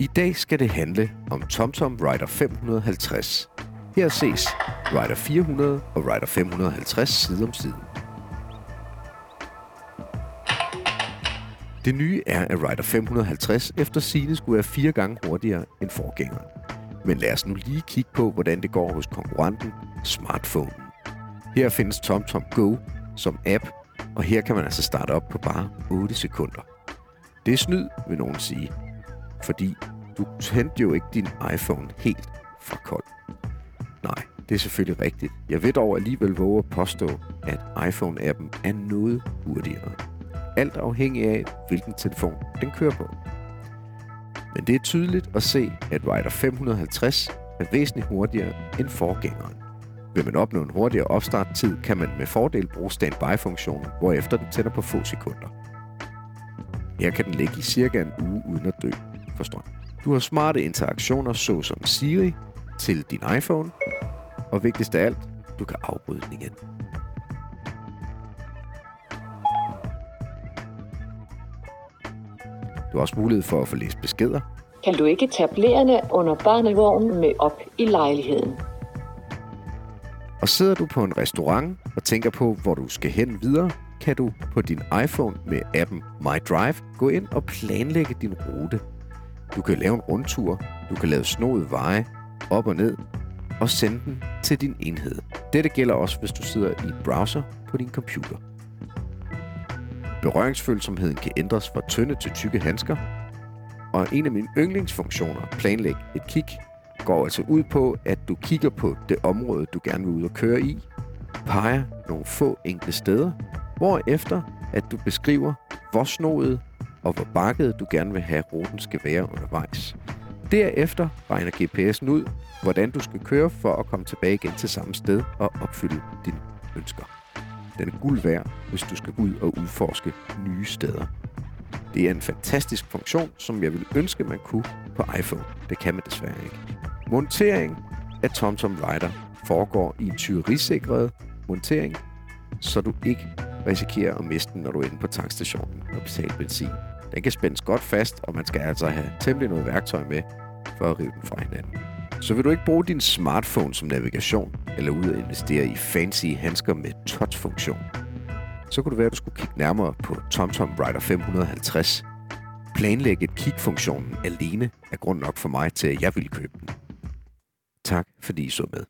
I dag skal det handle om TomTom Rider 550. Her ses Rider 400 og Rider 550 side om side. Det nye er, at Rider 550 efter sine skulle være fire gange hurtigere end forgængeren. Men lad os nu lige kigge på, hvordan det går hos konkurrenten smartphone. Her findes TomTom Go som app, og her kan man altså starte op på bare 8 sekunder. Det er snyd, vil nogen sige, fordi du tændte jo ikke din iPhone helt fra kold. Nej, det er selvfølgelig rigtigt. Jeg ved dog alligevel våge at påstå, at iPhone-appen er noget hurtigere. Alt afhængig af, hvilken telefon den kører på. Men det er tydeligt at se, at Rider 550 er væsentligt hurtigere end forgængeren. Vil man opnå en hurtigere opstarttid, kan man med fordel bruge standby-funktionen, hvorefter den tænder på få sekunder. Her kan den ligge i cirka en uge uden at dø for strøm. Du har smarte interaktioner såsom Siri til din iPhone, og vigtigst af alt, du kan afbryde den igen. Du har også mulighed for at få læst beskeder. Kan du ikke tage blærende under barnevognen med op i lejligheden? Og sidder du på en restaurant og tænker på, hvor du skal hen videre, kan du på din iPhone med appen My Drive gå ind og planlægge din rute. Du kan lave en rundtur, du kan lave snoede veje, op og ned, og sende den til din enhed. Dette gælder også, hvis du sidder i en browser på din computer. Berøringsfølsomheden kan ændres fra tynde til tykke handsker, og en af mine yndlingsfunktioner, planlæg et kig, går altså ud på, at du kigger på det område, du gerne vil ud og køre i, peger nogle få enkle steder, hvorefter at du beskriver, hvor snoet og hvor bakket du gerne vil have, ruten skal være undervejs. Derefter regner GPS'en ud, hvordan du skal køre for at komme tilbage igen til samme sted og opfylde dine ønsker. Den er guld værd, hvis du skal ud og udforske nye steder. Det er en fantastisk funktion, som jeg ville ønske, man kunne på iPhone. Det kan man desværre ikke. Montering af TomTom Rider foregår i en tyverisikret montering, så du ikke risikerer at miste den, når du er inde på tankstationen og betaler benzin. Den kan spændes godt fast, og man skal altså have temmelig noget værktøj med for at rive den fra hinanden. Så vil du ikke bruge din smartphone som navigation, eller ud og investere i fancy handsker med touch-funktion, så kunne det være, at du skulle kigge nærmere på TomTom Rider 550. Planlægge et kig-funktionen alene er grund nok for mig til, at jeg ville købe den. Tak fordi I så med.